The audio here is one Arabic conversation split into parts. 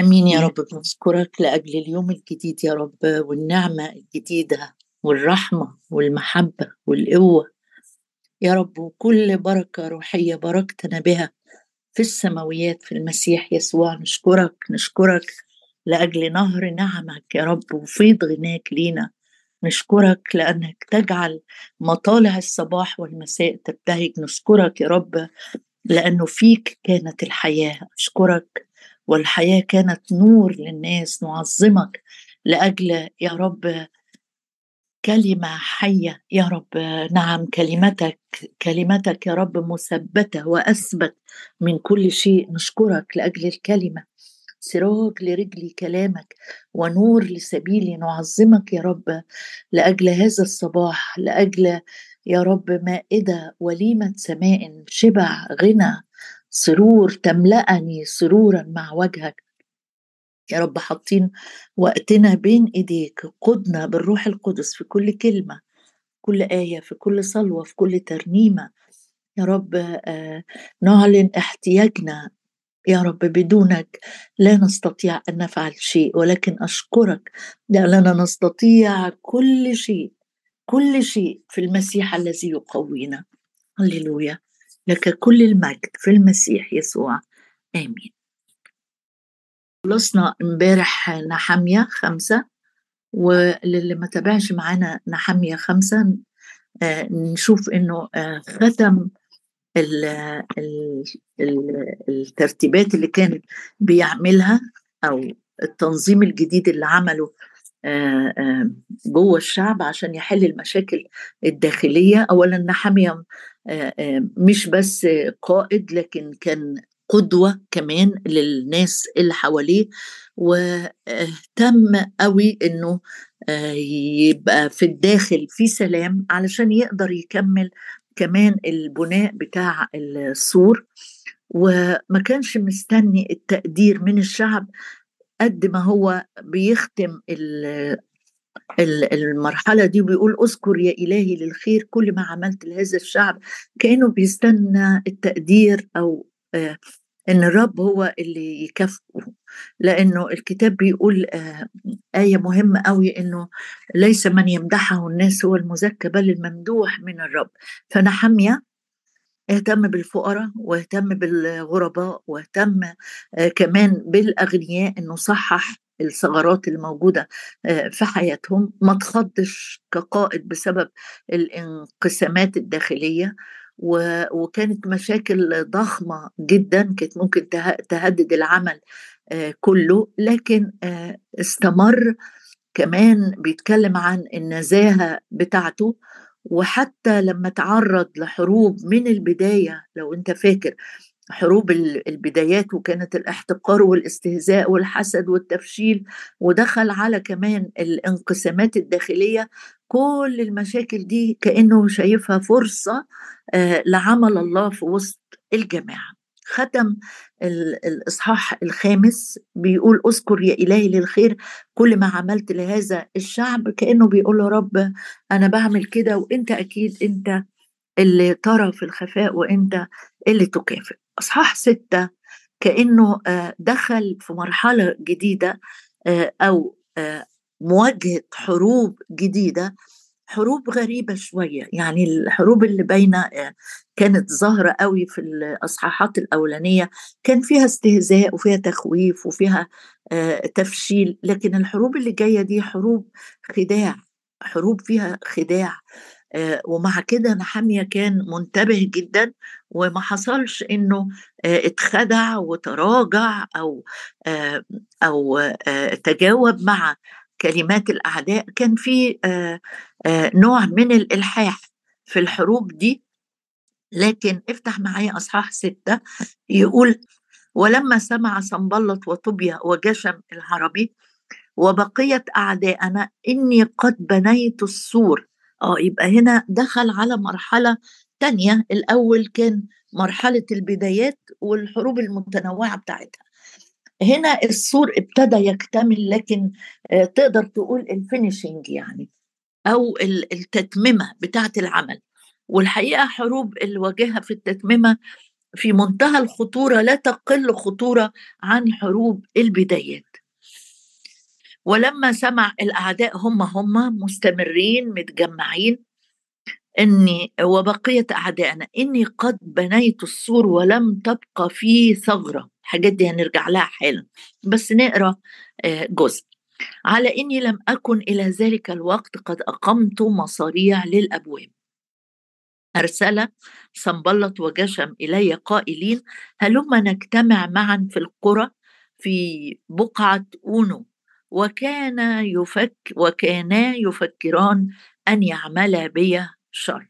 آمين يا رب بنشكرك لأجل اليوم الجديد يا رب والنعمة الجديدة والرحمة والمحبة والقوة. يا رب وكل بركة روحية باركتنا بها في السماويات في المسيح يسوع. نشكرك نشكرك لأجل نهر نعمك يا رب وفيض غناك لينا. نشكرك لأنك تجعل مطالع الصباح والمساء تبتهج. نشكرك يا رب لأنه فيك كانت الحياة. أشكرك والحياة كانت نور للناس نعظمك لأجل يا رب كلمة حية يا رب نعم كلمتك كلمتك يا رب مثبتة وأثبت من كل شيء. نشكرك لأجل الكلمة. سراج لرجلي كلامك ونور لسبيلي نعظمك يا رب لأجل هذا الصباح لأجل يا رب مائدة وليمة سماء شبع غنى سرور تملأني سرورا مع وجهك. يا رب حاطين وقتنا بين إيديك قدنا بالروح القدس في كل كلمة كل آية في كل صلوة في كل ترنيمة. يا رب آه، نعلن احتياجنا يا رب. بدونك لا نستطيع أن نفعل شيء ولكن أشكرك لأننا نستطيع كل شيء كل شيء في المسيح الذي يقوينا. هللويا. لك كل المجد في المسيح يسوع. آمين. خلصنا امبارح نحمية خمسة وللي ما تابعش معانا نحمية خمسة آه نشوف إنه آه ختم ال ال ال الترتيبات اللي كان بيعملها أو التنظيم الجديد اللي عمله جوه الشعب عشان يحل المشاكل الداخلية. اولا نحمية آه، مش بس قائد لكن كان قدوة كمان للناس اللي حواليه. واهتم قوي إنه يبقى في الداخل في سلام علشان يقدر يكمل كمان البناء بتاع السور. وما كانش مستني التقدير من الشعب قد ما هو بيختم المرحلة دي وبيقول أذكر يا إلهي للخير كل ما عملت لهذا الشعب. كأنه بيستنى التقدير أو آه، إن الرب هو اللي يكافئه. لأنه الكتاب بيقول آه، آية مهمة قوي إنه ليس من يمدحه الناس هو المزكى بل الممدوح من الرب. فنحمية. اهتم بالفقراء واهتم بالغرباء واهتم آه، كمان بالأغنياء إنه صحح الثغرات الموجودة آه، في حياتهم ما تخضش كقائد بسبب الانقسامات الداخلية وكانت مشاكل ضخمة جدا كانت ممكن تهدد العمل آه، كله لكن استمر كمان بيتكلم عن النزاهة بتاعته وحتى لما تعرض لحروب من البداية لو أنت فاكر حروب البدايات وكانت الاحتقار والاستهزاء والحسد والتفشيل ودخل على كمان الانقسامات الداخلية كل المشاكل دي كانه شايفها فرصة آه، لعمل الله في وسط الجماعة. ختم الإصحاح الخامس بيقول أذكر يا إلهي للخير كل ما عملت لهذا الشعب كأنه بيقول له رب أنا بعمل كده وإنت أكيد إنت اللي ترى في الخفاء وإنت اللي تكافئ. إصحاح ستة كأنه آه، دخل في مرحلة جديدة آه، أو آه، مواجهة حروب جديدة حروب غريبة شوية. يعني الحروب اللي باينة آه، كانت ظاهرة قوي في الأصحاحات الأولانية كان فيها استهزاء وفيها تخويف وفيها آه، تفشيل لكن الحروب اللي جاية دي حروب خداع حروب فيها خداع آه، ومع كده نحامية كان منتبه جدا وما حصلش إنه اتخدع وتراجع أو أو تجاوب مع كلمات الأعداء كان في آه، آه، نوع من الإلحاح في الحروب دي. لكن افتح معايا أصحاح ستة. يقول ولما سمع صنبلط وطوبيا وجشم العربي وبقية أعداءنا إني قد بنيت السور آه يبقى هنا دخل على مرحلة تانية. الأول كان مرحلة البدايات والحروب المتنوعة بتاعتها. هنا السور ابتدى يكتمل لكن آه، تقدر تقول الفينيشنج يعني أو التتممة بتاعة العمل. والحقيقة حروب اللي واجهها في التتممة في منتهى الخطورة لا تقل خطورة عن حروب البدايات. ولما سمع الأعداء هم هم مستمرين متجمعين إني وبقية أعدائنا إني قد بنيت السور ولم تبقى فيه ثغرة. الحاجات دي هنرجع لها حالا. بس نقرأ آه، جزء. على إني لم أكن إلى ذلك الوقت قد أقمت مصاريع للأبواب. أرسل سنبلط وجشم إلي قائلين هلما نجتمع معا في القرى في بقعة أونو؟ وكان يفك وكانا يفكران أن يعملا بي شر.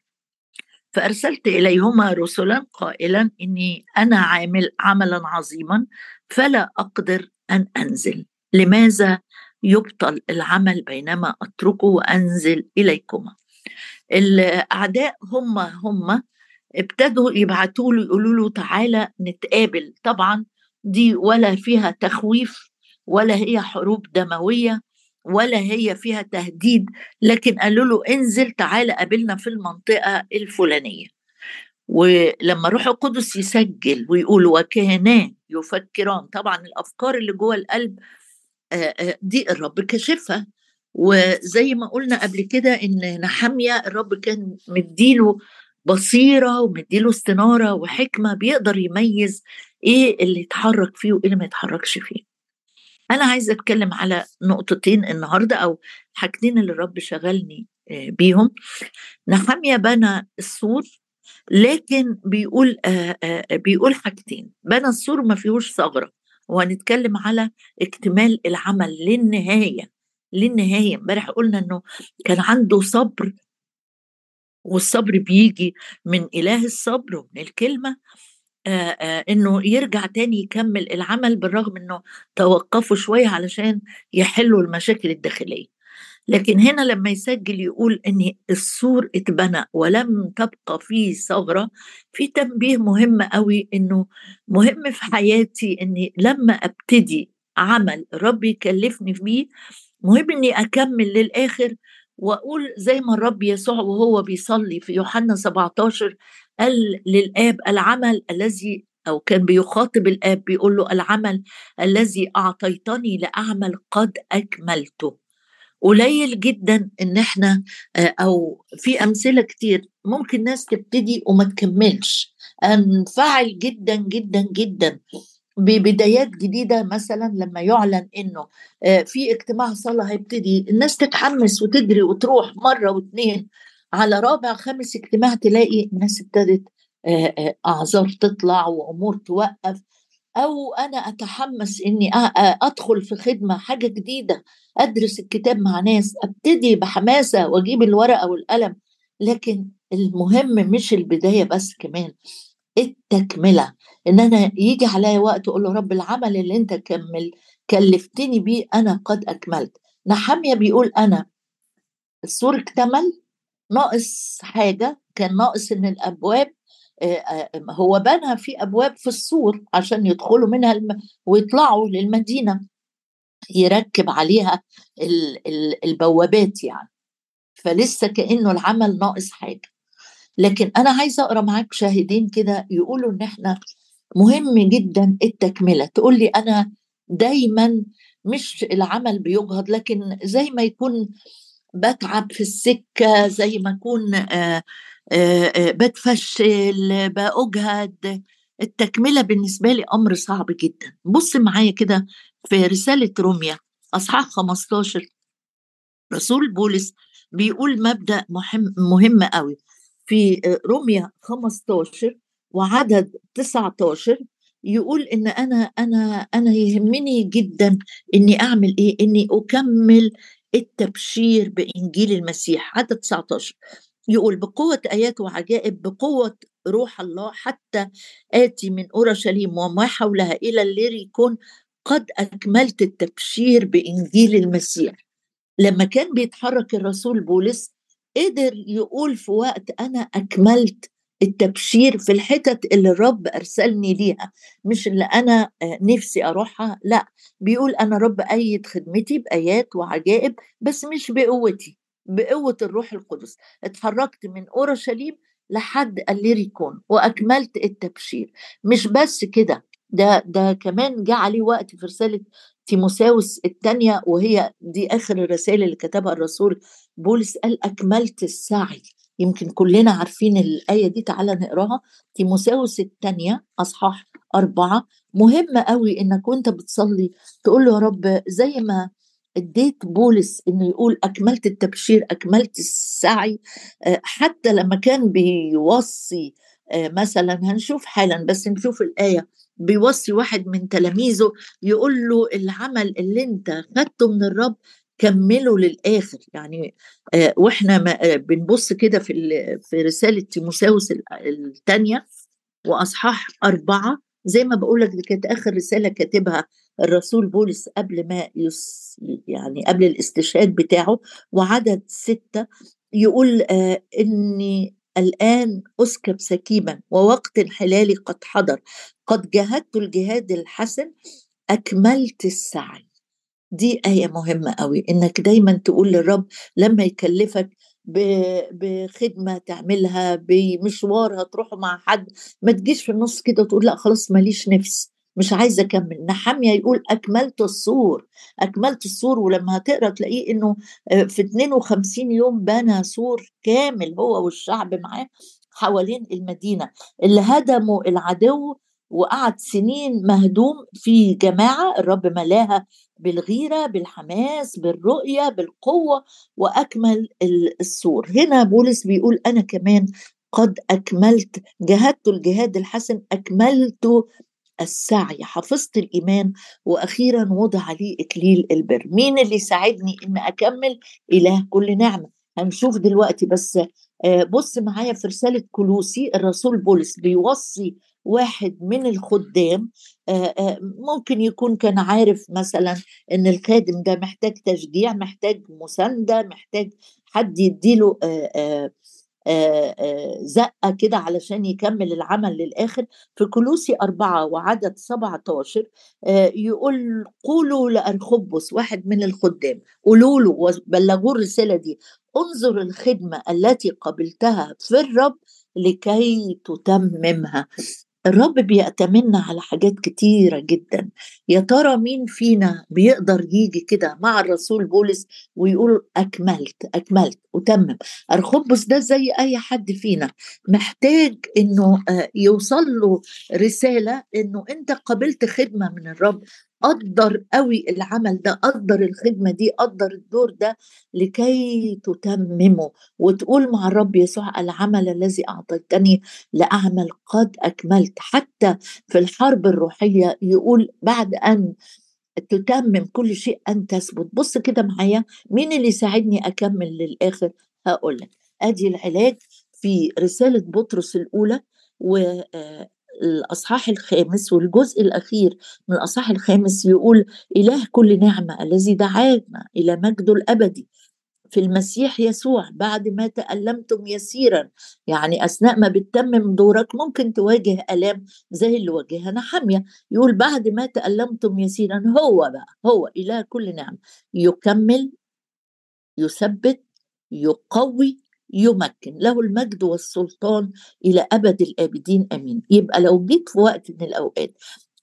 فأرسلت إليهما رسلا قائلا إني أنا عامل عملا عظيما فلا أقدر أن أنزل. لماذا يبطل العمل بينما أتركه وأنزل إليكما؟ الأعداء هم هم. ابتدوا يبعتوا له يقولوا له تعالى نتقابل. طبعا دي ولا فيها تخويف ولا هي حروب دموية. ولا هي فيها تهديد لكن قالوا له انزل تعالى قابلنا في المنطقة الفلانية. ولما روح القدس يسجل ويقول وكانا يفكران. طبعا الأفكار اللي جوه القلب دي الرب كشفها وزي ما قلنا قبل كده إن نحمية الرب كان مديله بصيرة ومديله استنارة وحكمة بيقدر يميز إيه اللي يتحرك فيه وإيه اللي ما يتحركش فيه. أنا عايزة أتكلم على نقطتين النهارده أو حاجتين اللي الرب شغلني آه، بيهم. نحمية بنى السور لكن بيقول آه، آه، بيقول حاجتين. بنى السور ما فيهوش ثغرة. وهنتكلم على اكتمال العمل للنهاية للنهاية. امبارح قلنا إنه كان عنده صبر والصبر بيجي من إله الصبر ومن الكلمة. إنه يرجع تاني يكمّل العمل بالرغم إنه توقّفوا شوية علشان يحلّوا المشاكل الداخلية، لكن هنا لمّا يسجّل يقول إن السور اتبنى ولم تبقى فيه ثغرة، في تنبيه مهم أوي إنه مهم في حياتي إني لمّا أبتدي عمل الرب يكلّفني بيه، مهم إني أكمّل للآخر وأقول زي ما الرب يسوع وهو بيصلّي في يوحنا 17 قال للآب العمل الذي أو كان بيخاطب الآب بيقول له العمل الذي أعطيتني لأعمل قد أكملته. قليل جدا إن إحنا آه، أو في أمثلة كتير ممكن ناس تبتدي وما تكملش. أنفعل جدا جدا جدا. ببدايات جديدة مثلا لما يعلن إنه آه، في اجتماع صلاة هيبتدي الناس تتحمس وتجري وتروح مرة واثنين على رابع خامس اجتماع تلاقي الناس ابتدت أعذار تطلع وأمور توقف. أو أنا أتحمس إني أدخل في خدمة حاجة جديدة أدرس الكتاب مع ناس أبتدي بحماسة وأجيب الورقة والقلم. لكن المهم مش البداية بس كمان التكملة. إن أنا يجي عليا وقت أقول له رب العمل اللي أنت كمل كلفتني بيه أنا قد أكملت. نحمية بيقول أنا السور اكتمل؟ ناقص حاجة كان ناقص إن الأبواب هو بنى في أبواب في السور عشان يدخلوا منها الم... ويطلعوا للمدينة يركب عليها البوابات يعني. فلسه كأنه العمل ناقص حاجة. لكن أنا عايزة أقرأ معاك شاهدين كده يقولوا إن إحنا مهم جدا التكملة. تقول لي أنا دايما مش العمل بيجهض لكن زي ما يكون بتعب في السكة زي ما أكون آه، آه، آه، بتفشل بأجهد. التكملة بالنسبة لي أمر صعب جدا. بص معايا كده في رسالة روميا أصحاح 15 رسول بولس بيقول مبدأ مهم مهم قوي في روميا 15 وعدد 19 يقول إن أنا أنا أنا يهمني جدا إني أعمل إيه إني أكمل التبشير بإنجيل المسيح عدد 19 يقول بقوة آيات وعجائب بقوة روح الله حتى آتي من أورشليم وما حولها إلى الليريكون قد أكملت التبشير بإنجيل المسيح. لما كان بيتحرك الرسول بولس قدر يقول في وقت أنا أكملت التبشير في الحتت اللي الرب أرسلني ليها مش اللي أنا آه، نفسي أروحها لا. بيقول أنا رب أيد خدمتي بآيات وعجائب بس مش بقوتي بقوة الروح القدس. اتحركت من أورشليم لحد الليريكون وأكملت التبشير. مش بس كده ده ده كمان جه عليه وقت في رسالة تيموساوس الثانية وهي دي آخر الرسائل اللي كتبها الرسول بولس قال أكملت السعي. يمكن كلنا عارفين الآية دي تعالى نقراها. تيموساوس الثانية أصحاح أربعة. مهم قوي إنك وأنت بتصلي تقول له يا رب زي ما اديت بولس إنه يقول أكملت التبشير أكملت السعي آه، حتى لما كان بيوصي آه، مثلا هنشوف حالا بس نشوف الآية. بيوصي واحد من تلاميذه يقول له العمل اللي أنت خدته من الرب كمله للآخر يعني وإحنا بنبص كده في في رسالة تيموثاوس الثانية وأصحاح أربعة زي ما بقول لك دي كانت آخر رسالة كاتبها الرسول بولس قبل ما يس يعني قبل الاستشهاد بتاعه وعدد ستة يقول آه إني الآن أسكب سكيبا ووقت انحلالي قد حضر قد جاهدت الجهاد الحسن أكملت السعي. دي آية مهمة قوي إنك دايما تقول للرب لما يكلفك بخدمة تعملها بمشوار هتروحه مع حد ما تجيش في النص كده وتقول لأ خلاص ماليش نفس مش عايزه أكمل. نحمية يقول أكملت السور أكملت السور ولما هتقرأ تلاقيه إنه آه، في 52 يوم بنى سور كامل هو والشعب معاه حوالين المدينة. اللي هدموا العدو وقعد سنين مهدوم في جماعة الرب ملاها بالغيرة بالحماس بالرؤية بالقوة وأكمل السور. هنا بولس بيقول أنا كمان قد أكملت جهدت الجهاد الحسن أكملت السعي. حفظت الإيمان وأخيرا وضع لي إكليل البر. مين اللي ساعدني إن أكمل؟ إله كل نعمة. هنشوف دلوقتي بس آه، بص معايا في رسالة كلوسي الرسول بولس بيوصي واحد من الخدام آه، آه، ممكن يكون كان عارف مثلا إن الخادم ده محتاج تشجيع محتاج مساندة محتاج حد يديله زقة كده علشان يكمل العمل للآخر. في كلوسي أربعة وعدد 17 يقول قولوا لأرخبس واحد من الخدام قولوا له وبلغوا الرسالة دي انظر الخدمة التي قبلتها في الرب لكي تتممها. الرب بيأتمنا على حاجات كتيرة جدا. يا ترى مين فينا بيقدر يجي كده مع الرسول بولس ويقول أكملت أكملت وتمم أرخبس ده زي أي حد فينا. محتاج إنه آه، يوصل له رسالة إنه أنت قبلت خدمة من الرب. قدر قوي العمل ده قدر الخدمة دي قدر الدور ده لكي تتممه. وتقول مع الرب يسوع العمل الذي أعطيتني لأعمل قد أكملت. حتى في الحرب الروحية يقول بعد أن تتمم كل شيء أن تثبت. بص كده معايا مين اللي يساعدني أكمل للآخر؟ هقول لك. أدي العلاج في رسالة بطرس الأولى و الأصحاح الخامس والجزء الأخير من الأصحاح الخامس يقول إله كل نعمة الذي دعانا إلى مجده الأبدي في المسيح يسوع بعد ما تألمتم يسيرا. يعني أثناء ما بتتمم دورك ممكن تواجه ألام زي اللي واجهنا حامية يقول بعد ما تألمتم يسيرا هو بقى هو إله كل نعمة. يكمل يثبت يقوي يمكن له المجد والسلطان إلى أبد الآبدين آمين. يبقى لو جيت في وقت من الأوقات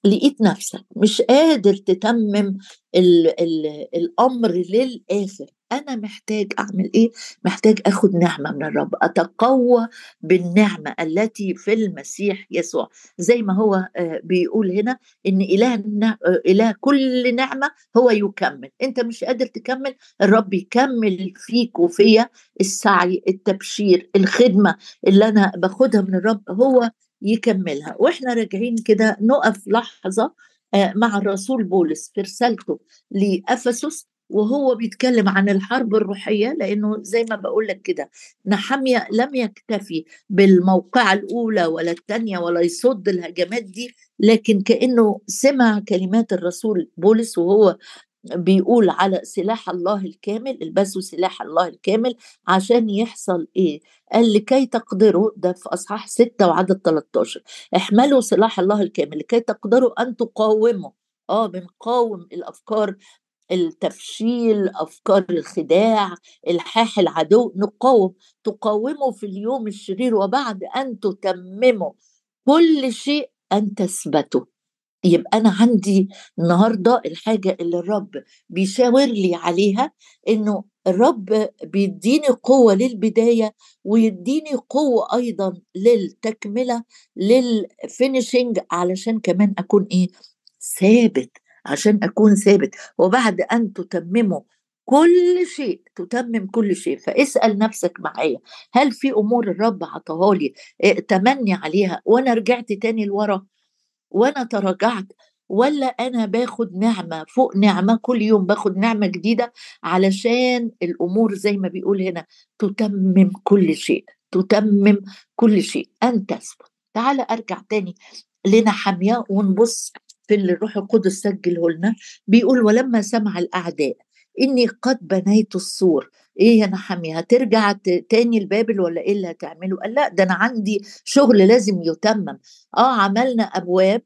لقيت نفسك مش قادر تتمم ال ال الأمر للآخر أنا محتاج أعمل إيه؟ محتاج آخد نعمة من الرب أتقوى بالنعمة التي في المسيح يسوع. زي ما هو آه، بيقول هنا إن إله آه، إله كل نعمة هو يكمل. أنت مش قادر تكمل الرب يكمل فيك وفيا. السعي التبشير الخدمة اللي أنا باخدها من الرب هو يكملها. وإحنا راجعين كده نقف لحظة آه، مع الرسول بولس في رسالته لإفسس وهو بيتكلم عن الحرب الروحية لأنه زي ما بقول لك كده نحمية لم يكتفي بالموقعة الأولى ولا الثانية ولا يصد الهجمات دي لكن كأنه سمع كلمات الرسول بولس وهو بيقول على سلاح الله الكامل البسوا سلاح الله الكامل عشان يحصل إيه؟ قال لكي تقدروا ده في أصحاح 6 وعدد 13 احملوا سلاح الله الكامل لكي تقدروا أن تقاوموا. آه بنقاوم الأفكار التفشيل أفكار الخداع الحاح العدو نقاوم تقاوموا في اليوم الشرير وبعد أن تتمموا كل شيء أن تثبتوا. يبقى أنا عندي النهارده الحاجة اللي الرب بيشاور لي عليها إنه الرب بيديني قوة للبداية ويديني قوة أيضا للتكملة للفينيشنج علشان كمان أكون إيه؟ ثابت. عشان أكون ثابت. وبعد أن تتمموا كل شيء تتمم كل شيء. فاسأل نفسك معايا هل في أمور الرب عطاها لي؟ تمني عليها. وأنا رجعت تاني لورا وأنا تراجعت. ولا أنا باخد نعمة فوق نعمة كل يوم باخد نعمة جديدة علشان الأمور زي ما بيقول هنا تتمم كل شيء. تتمم كل شيء. ان تثبت تعال أرجع تاني لنا حاميه ونبص في اللي الروح القدس سجله لنا بيقول ولما سمع الأعداء إني قد بنيت السور إيه يا نحمي هترجع تاني لبابل ولا إيه اللي هتعمله؟ قال لا ده أنا عندي شغل لازم يتمم. آه عملنا أبواب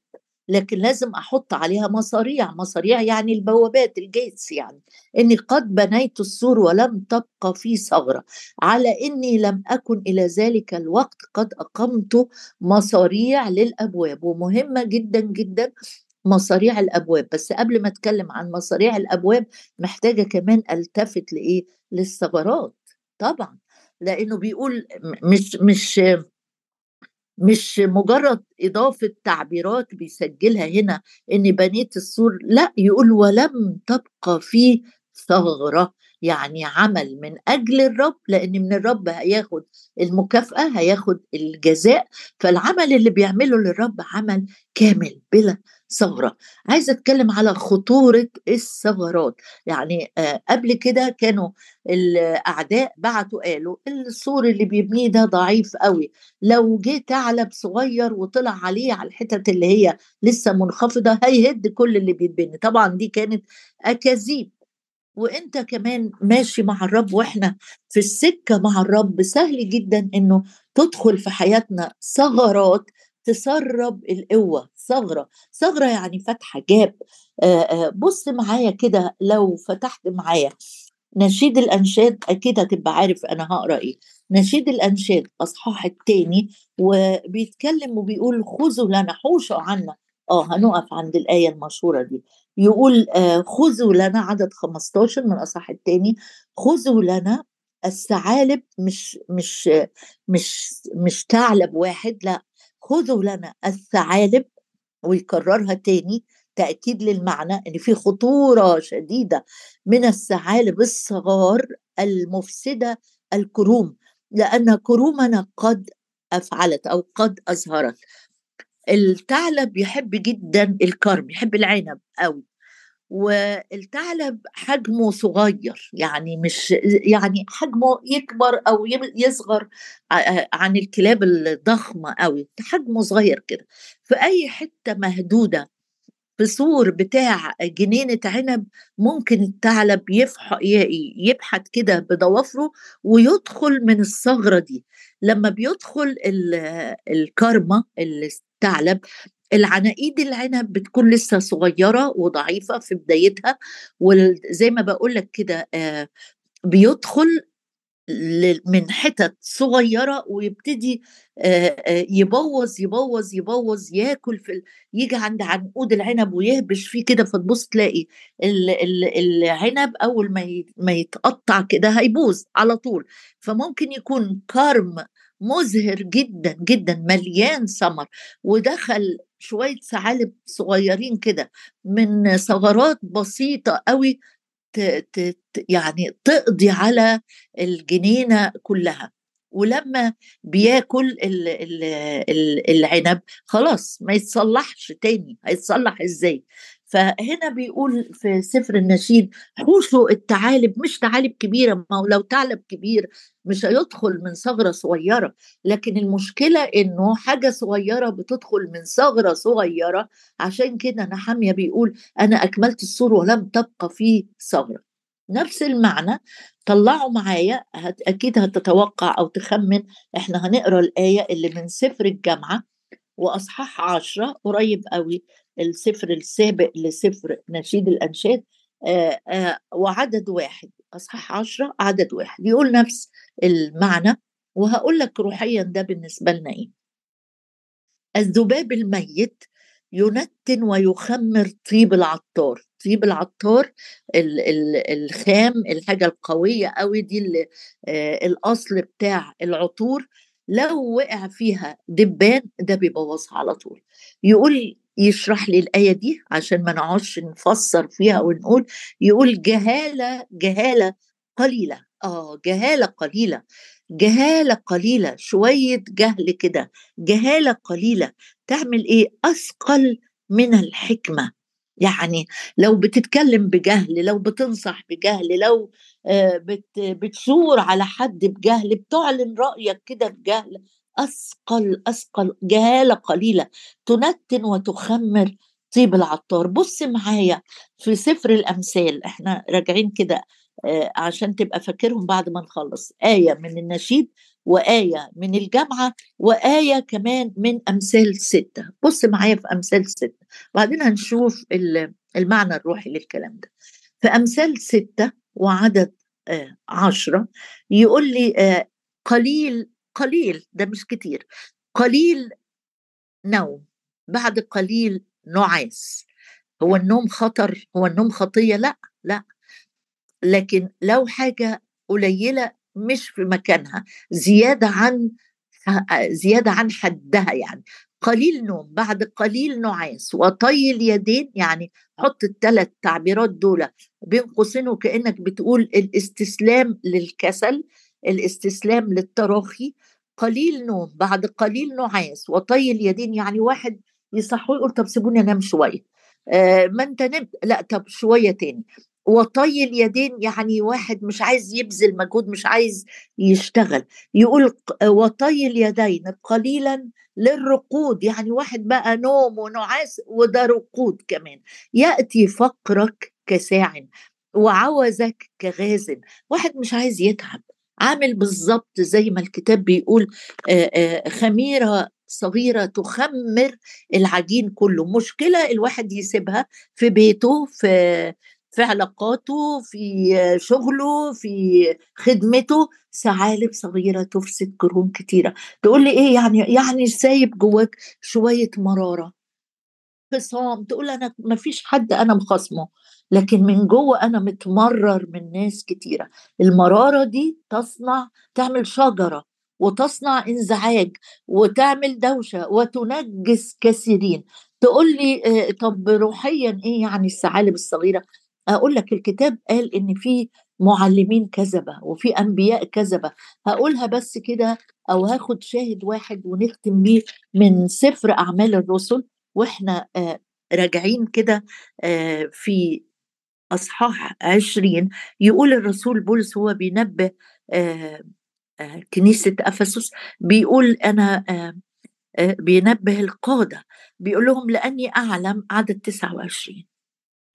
لكن لازم أحط عليها مصاريع. مصاريع يعني البوابات الجيتس يعني. إني قد بنيت السور ولم تبقى في ثغرة. على إني لم أكن إلى ذلك الوقت قد أقمت مصاريع للأبواب. ومهمة جدا جدا مصاريع الأبواب. بس قبل ما أتكلم عن مصاريع الأبواب محتاجة كمان ألتفت لإيه؟ للثغرات. طبعا. لأنه بيقول مش مش مش مجرد إضافة تعبيرات بيسجلها هنا إني بنيت السور لأ يقول ولم تبقى فيه ثغرة. يعني عمل من أجل الرب لأن من الرب هياخد المكافأة هياخد الجزاء. فالعمل اللي بيعمله للرب عمل كامل بلا ثغرة عايزة أتكلم على خطورة الثغرات. يعني آه قبل كده كانوا الأعداء بعتوا قالوا السور اللي بيبنيه ده ضعيف قوي لو جه ثعلب صغير وطلع عليه على الحتت اللي هي لسه منخفضة هيهد كل اللي بيتبني. طبعا دي كانت أكاذيب. وإنت كمان ماشي مع الرب وإحنا في السكة مع الرب سهل جدا إنه تدخل في حياتنا ثغرات تسرب القوة ثغرة ثغرة يعني فتحة جاب. بص معايا كده لو فتحت معايا. نشيد الأنشاد أكيد هتبقى عارف أنا هقرأ إيه. نشيد الأنشاد اصحاح الثاني وبيتكلم وبيقول خذوا لنا حوشوا عنا. آه هنقف عند الآية المشهورة دي. يقول خذوا لنا عدد 15 من الاصحاح الثاني خذوا لنا الثعالب مش مش مش مش ثعلب واحد لا. خذوا لنا الثعالب ويكررها تاني تأكيد للمعنى إن في خطورة شديدة من الثعالب الصغار المفسدة الكروم لأن كرومنا قد أفعلت أو قد أظهرت. الثعلب يحب جدا الكرم يحب العنب قوي والثعلب حجمه صغير يعني مش يعني حجمه يكبر أو يصغر عن الكلاب الضخمة قوي حجمه صغير كده. في أي حتة مهدودة في سور بتاع جنينة عنب ممكن الثعلب يبحث كده بضوافره ويدخل من الثغرة دي. لما بيدخل الكرمة الثعلب العناقيد العنب بتكون لسه صغيرة وضعيفة في بدايتها وزي ما بقول لك كده بيدخل من حتت صغيرة ويبتدي يبوظ يبوظ يبوظ ياكل في يجي عند عنقود العنب ويهبش فيه كده فتبص تلاقي العنب أول ما ما يتقطع كده هيبوظ على طول. فممكن يكون كرم مزهر جدا جدا مليان ثمر ودخل شوية ثعالب صغيرين كده من ثغرات بسيطة قوي يعني تقضي على الجنينة كلها. ولما بياكل العنب خلاص ما يتصلحش تاني. هيتصلح إزاي؟ فهنا بيقول في سفر النشيد حوشوا الثعالب مش ثعالب كبيرة ما هو لو ثعلب كبير مش هيدخل من ثغرة صغيرة لكن المشكلة إنه حاجة صغيرة بتدخل من ثغرة صغيرة. عشان كده نحامية بيقول أنا أكملت السور ولم تبقى فيه ثغرة. نفس المعنى طلعوا معايا هت أكيد هتتوقع أو تخمن إحنا هنقرأ الآية اللي من سفر الجامعة وأصحاح عشرة قريب قوي. السفر السابق لسفر نشيد الأنشاد آه، آه، وعدد واحد أصحاح عشرة عدد واحد. يقول نفس المعنى وهقول لك روحيا ده بالنسبة لنا إيه. الذباب الميت ينتن ويخمر طيب العطار. طيب العطار ال ال الخام الحاجة القوية قوي دي آه الأصل بتاع العطور. لو وقع فيها دبان ده بيبوظها على طول. يقول يشرح لي الآية دي عشان ما نقعدش نفسر فيها ونقول يقول جهالة جهالة قليلة. آه جهالة قليلة. جهالة قليلة شوية جهل كده. جهالة قليلة تعمل إيه؟ أثقل من الحكمة. يعني لو بتتكلم بجهل لو بتنصح بجهل لو آه، بتشور على حد بجهل بتعلن رأيك كده بجهل أثقل أثقل جهالة قليلة تنتن وتخمر طيب العطار. بص معايا في سفر الأمثال إحنا راجعين كده آه، عشان تبقى فاكرهم بعد ما نخلص. آية من النشيد وآية من الجامعة وآية كمان من أمثال ستة. بص معايا في أمثال ستة. وبعدين هنشوف المعنى الروحي للكلام ده. في أمثال ستة وعدد آه عشرة يقول لي آه قليل قليل ده مش كتير قليل نوم بعد قليل نعاس. هو النوم خطر هو النوم خطية؟ لا لا. لكن لو حاجة قليلة مش في مكانها زيادة عن زيادة عن حدها يعني. قليل نوم بعد قليل نعاس وطي اليدين يعني حط الثلاث تعبيرات دول بين قوسين وكأنك بتقول الاستسلام للكسل الاستسلام للتراخي قليل نوم بعد قليل نعاس وطي اليدين يعني واحد يصحوا يقول طب سيبوني أنام شوية. آه ما أنت نمت لا طب شوية تاني. وطي اليدين يعني واحد مش عايز يبذل مجهود مش عايز يشتغل. يقول وطي اليدين قليلا للرقود يعني واحد بقى نوم ونعاس وده رقود كمان. يأتي فقرك كساع وعوزك كغاز. واحد مش عايز يتعب. عامل بالظبط زي ما الكتاب بيقول خميرة صغيرة تخمر العجين كله. مشكلة الواحد يسيبها في بيته في في علاقاته في شغله في خدمته. ثعالب صغيرة تفسد قرون كتيرة. تقول لي إيه يعني يعني سايب جواك شوية مرارة. خصام تقول أنا ما فيش حد أنا مخاصمه. لكن من جوه أنا متمرر من ناس كتيرة. المرارة دي تصنع تعمل شجرة وتصنع إنزعاج وتعمل دوشة وتنجس كثيرين تقول لي آه، طب روحيا إيه يعني الثعالب الصغيرة؟ أقول لك الكتاب قال إن في معلمين كذبة وفي أنبياء كذبة. هقولها بس كده أو هاخد شاهد واحد ونختم بيه من سفر أعمال الرسل. وإحنا آه راجعين كده آه في اصحاح عشرين يقول الرسول بولس هو بينبه آه كنيسة أفسس بيقول أنا بينبه القادة بيقول لهم لأني أعلم عدد 29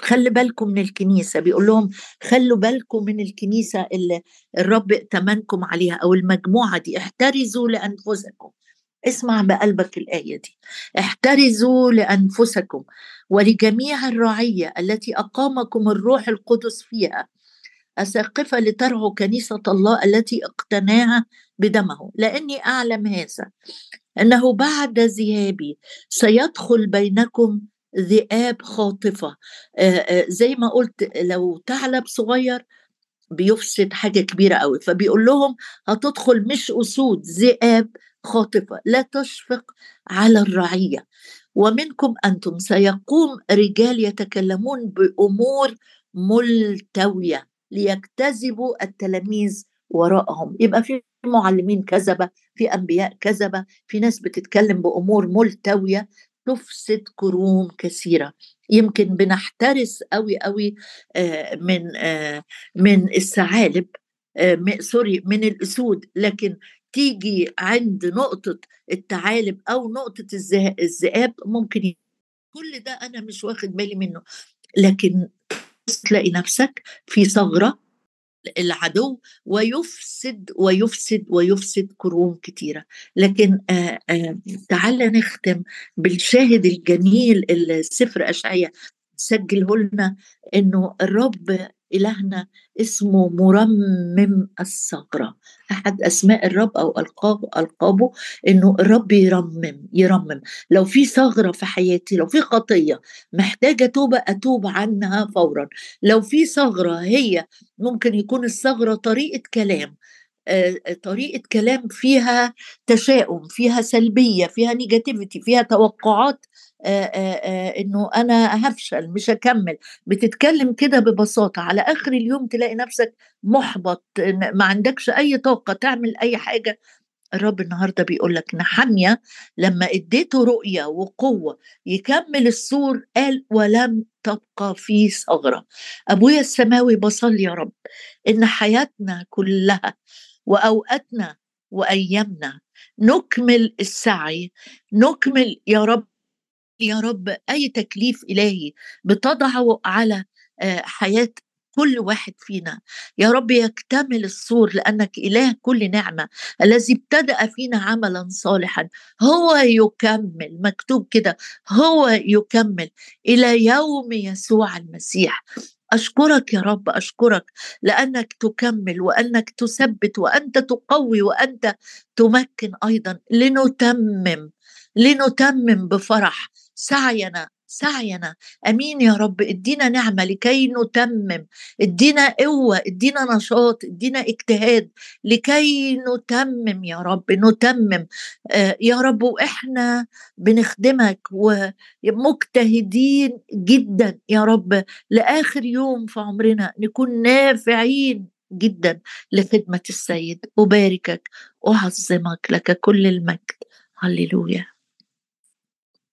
خلي بالكم من الكنيسة بيقول لهم خلوا بالكم من الكنيسة اللي الرب ائتمنكم عليها أو المجموعة دي احترزوا لأنفسكم. اسمع بقلبك الآية دي. احترزوا لأنفسكم ولجميع الرعية التي أقامكم الروح القدس فيها أساقفة لترعوا كنيسة الله التي اقتناها بدمه. لأني أعلم هذا أنه بعد ذهابي سيدخل بينكم ذئاب خاطفة. زي ما قلت لو ثعلب صغير بيفسد حاجة كبيرة قوي فبيقول لهم هتدخل مش أسود ذئاب خاطفة لا تشفق على الرعية. ومنكم أنتم سيقوم رجال يتكلمون بأمور ملتوية ليجتذبوا التلاميذ وراءهم. يبقى في معلمين كذبة في أنبياء كذبة في ناس بتتكلم بأمور ملتوية تفسد كروم كثيرة. يمكن بنحترس قوي قوي آه، من آه، من الثعالب آه، sorry من الأسود. لكن تيجي عند نقطة الثعالب أو نقطة الذئاب ممكن كل ده أنا مش واخد بالي منه. لكن تلاقي نفسك في ثغرة العدو ويفسد ويفسد ويفسد كروم كتيرة. لكن آآ آآ تعال نختم بالشاهد الجميل لسفر إشعياء. سجله لنا إنه الرب إلهنا اسمه مرمم الثغرة أحد أسماء الرب أو ألقابه, ألقابه إنه الرب يرمم يرمم. لو في ثغرة في حياتي لو في خطية محتاجة توبة أتوب عنها فورا. لو في ثغرة هي ممكن يكون الثغرة طريقة كلام. طريقة كلام فيها تشاؤم فيها سلبية فيها نيجاتيفيتي فيها توقعات إنه أنا هفشل مش هكمل. بتتكلم كده ببساطة. على آخر اليوم تلاقي نفسك محبط ما عندكش أي طاقة تعمل أي حاجة. الرب النهارده بيقول لك نحمية لما اديته رؤية وقوة يكمل السور قال ولم تبقى في ثغره أبويا السماوي بصلي يا رب. إن حياتنا كلها وأوقاتنا وأيامنا نكمل السعي. نكمل يا رب يا رب أي تكليف إلهي بتضعه على آه، حياة كل واحد فينا. يا رب يكتمل السور لأنك إله كل نعمة الذي ابتدأ فينا عملا صالحا. هو يكمل مكتوب كده هو يكمل إلى يوم يسوع المسيح. أشكرك يا رب أشكرك لأنك تكمل وأنك تثبت وأنت تقوي وأنت تمكن أيضا لنتمم لنتمم بفرح. سعينا سعينا. آمين يا رب. ادينا نعمة لكي نتمم. ادينا قوة ادينا نشاط ادينا اجتهاد لكي نتمم يا رب نتمم. آه يا رب وإحنا بنخدمك ومجتهدين جدا يا رب. لآخر يوم في عمرنا نكون نافعين جدا لخدمة السيد. أباركك أعظمك لك كل المجد. هللويا.